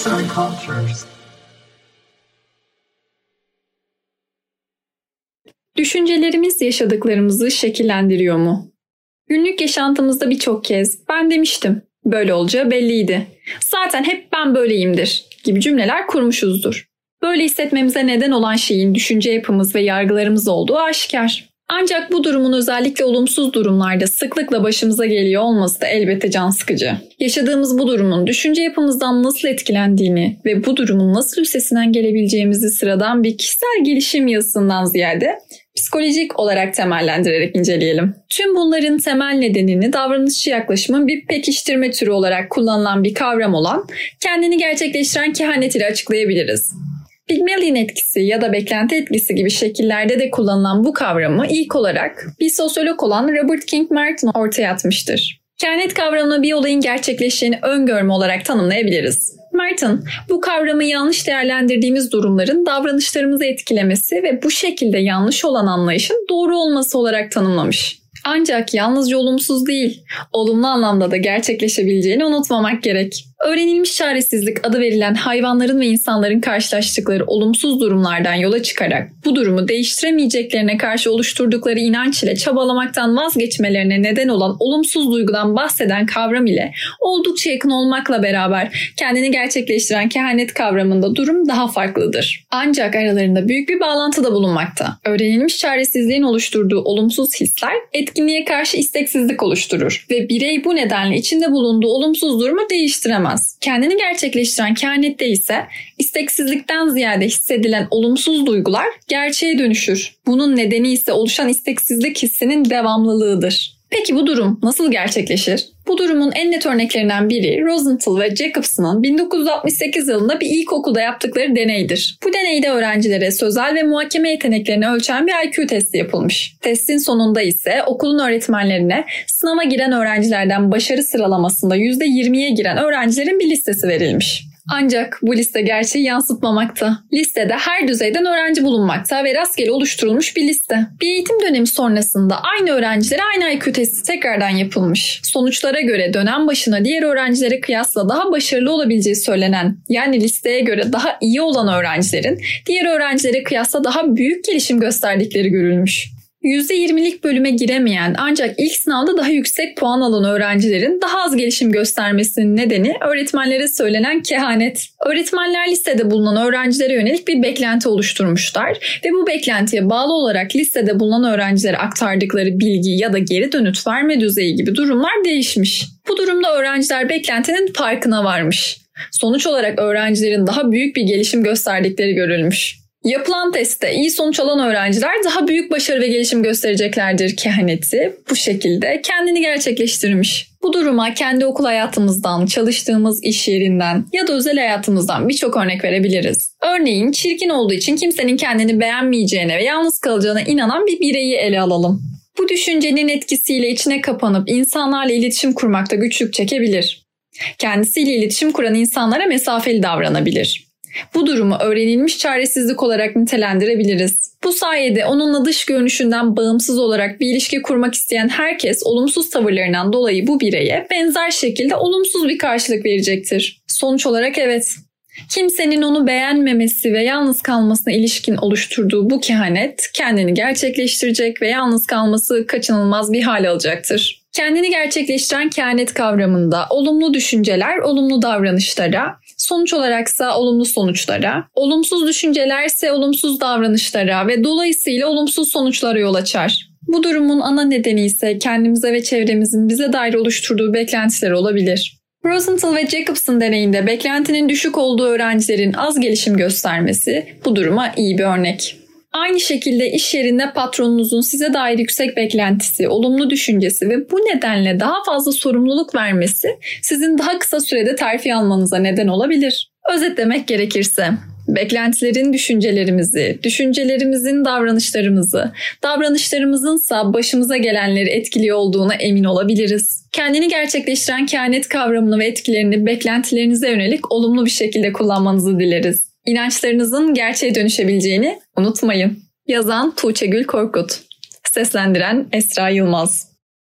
Arts and Cultures. Düşüncelerimiz yaşadıklarımızı şekillendiriyor mu? Günlük yaşantımızda birçok kez ben demiştim, böyle olacağı belliydi. Zaten hep ben böyleyimdir gibi cümleler kurmuşuzdur. Böyle hissetmemize neden olan şeyin düşünce yapımız ve yargılarımız olduğu aşikar. Ancak bu durumun özellikle olumsuz durumlarda sıklıkla başımıza geliyor olması da elbette can sıkıcı. Yaşadığımız bu durumun düşünce yapımızdan nasıl etkilendiğini ve bu durumun nasıl üstesinden gelebileceğimizi sıradan bir kişisel gelişim yazısından ziyade psikolojik olarak temellendirerek inceleyelim. Tüm bunların temel nedenini davranışçı yaklaşımın bir pekiştirme türü olarak kullanılan bir kavram olan kendini gerçekleştiren kehanet ile açıklayabiliriz. Pygmalion etkisi ya da beklenti etkisi gibi şekillerde de kullanılan bu kavramı ilk olarak bir sosyolog olan Robert King Merton ortaya atmıştır. Kehanet kavramını bir olayın gerçekleşeceğini öngörme olarak tanımlayabiliriz. Merton, bu kavramı yanlış değerlendirdiğimiz durumların davranışlarımızı etkilemesi ve bu şekilde yanlış olan anlayışın doğru olması olarak tanımlamış. Ancak yalnızca olumsuz değil, olumlu anlamda da gerçekleşebileceğini unutmamak gerek. Öğrenilmiş çaresizlik adı verilen hayvanların ve insanların karşılaştıkları olumsuz durumlardan yola çıkarak bu durumu değiştiremeyeceklerine karşı oluşturdukları inanç ile çabalamaktan vazgeçmelerine neden olan olumsuz duygudan bahseden kavram ile oldukça yakın olmakla beraber kendini gerçekleştiren kehanet kavramında durum daha farklıdır. Ancak aralarında büyük bir bağlantı da bulunmakta. Öğrenilmiş çaresizliğin oluşturduğu olumsuz hisler etkinliğe karşı isteksizlik oluşturur ve birey bu nedenle içinde bulunduğu olumsuz durumu değiştiremez yaşayamaz. Kendini gerçekleştiren kehanette ise isteksizlikten ziyade hissedilen olumsuz duygular gerçeğe dönüşür. Bunun nedeni ise oluşan isteksizlik hissinin devamlılığıdır. Peki bu durum nasıl gerçekleşir? Bu durumun en net örneklerinden biri Rosenthal ve Jacobson'ın 1968 yılında bir ilkokulda yaptıkları deneydir. Bu deneyde öğrencilere sözel ve muhakeme yeteneklerini ölçen bir IQ testi yapılmış. Testin sonunda ise okulun öğretmenlerine sınava giren öğrencilerden başarı sıralamasında %20'ye giren öğrencilerin bir listesi verilmiş. Ancak bu liste gerçeği yansıtmamakta. Listede her düzeyden öğrenci bulunmakta ve rastgele oluşturulmuş bir liste. Bir eğitim dönemi sonrasında aynı öğrencilere aynı IQ testi tekrardan yapılmış. Sonuçlara göre dönem başına diğer öğrencilere kıyasla daha başarılı olabileceği söylenen yani listeye göre daha iyi olan öğrencilerin diğer öğrencilere kıyasla daha büyük gelişim gösterdikleri görülmüş. %20'lik bölüme giremeyen ancak ilk sınavda daha yüksek puan alan öğrencilerin daha az gelişim göstermesinin nedeni öğretmenlere söylenen kehanet. Öğretmenler listede bulunan öğrencilere yönelik bir beklenti oluşturmuşlar ve bu beklentiye bağlı olarak listede bulunan öğrencilere aktardıkları bilgi ya da geri dönüt verme düzeyi gibi durumlar değişmiş. Bu durumda öğrenciler beklentinin farkına varmış. Sonuç olarak öğrencilerin daha büyük bir gelişim gösterdikleri görülmüş. Yapılan testte iyi sonuç alan öğrenciler daha büyük başarı ve gelişim göstereceklerdir kehaneti bu şekilde kendini gerçekleştirmiş. Bu duruma kendi okul hayatımızdan, çalıştığımız iş yerinden ya da özel hayatımızdan birçok örnek verebiliriz. Örneğin çirkin olduğu için kimsenin kendini beğenmeyeceğine ve yalnız kalacağına inanan bir bireyi ele alalım. Bu düşüncenin etkisiyle içine kapanıp insanlarla iletişim kurmakta güçlük çekebilir. Kendisiyle iletişim kuran insanlara mesafeli davranabilir. Bu durumu öğrenilmiş çaresizlik olarak nitelendirebiliriz. Bu sayede onunla dış görünüşünden bağımsız olarak bir ilişki kurmak isteyen herkes olumsuz tavırlarından dolayı bu bireye benzer şekilde olumsuz bir karşılık verecektir. Sonuç olarak evet, Kimsenin onu beğenmemesi ve yalnız kalmasına ilişkin oluşturduğu bu kehanet kendini gerçekleştirecek ve yalnız kalması kaçınılmaz bir hal alacaktır. Kendini gerçekleştiren kehanet kavramında olumlu düşünceler olumlu davranışlara, sonuç olaraksa olumlu sonuçlara, olumsuz düşüncelerse olumsuz davranışlara ve dolayısıyla olumsuz sonuçlara yol açar. Bu durumun ana nedeni ise kendimize ve çevremizin bize dair oluşturduğu beklentiler olabilir. Rosenthal ve Jacobson deneyinde beklentinin düşük olduğu öğrencilerin az gelişim göstermesi bu duruma iyi bir örnek. Aynı şekilde iş yerinde patronunuzun size dair yüksek beklentisi, olumlu düşüncesi ve bu nedenle daha fazla sorumluluk vermesi sizin daha kısa sürede terfi almanıza neden olabilir. Özetlemek gerekirse beklentilerin düşüncelerimizi, düşüncelerimizin davranışlarımızı, davranışlarımızınsa başımıza gelenleri etkili olduğuna emin olabiliriz. Kendini gerçekleştiren kehanet kavramını ve etkilerini beklentilerinize yönelik olumlu bir şekilde kullanmanızı dileriz. İnançlarınızın gerçeğe dönüşebileceğini unutmayın. Yazan Tuğçe Gül Korkut Seslendiren Esra Yılmaz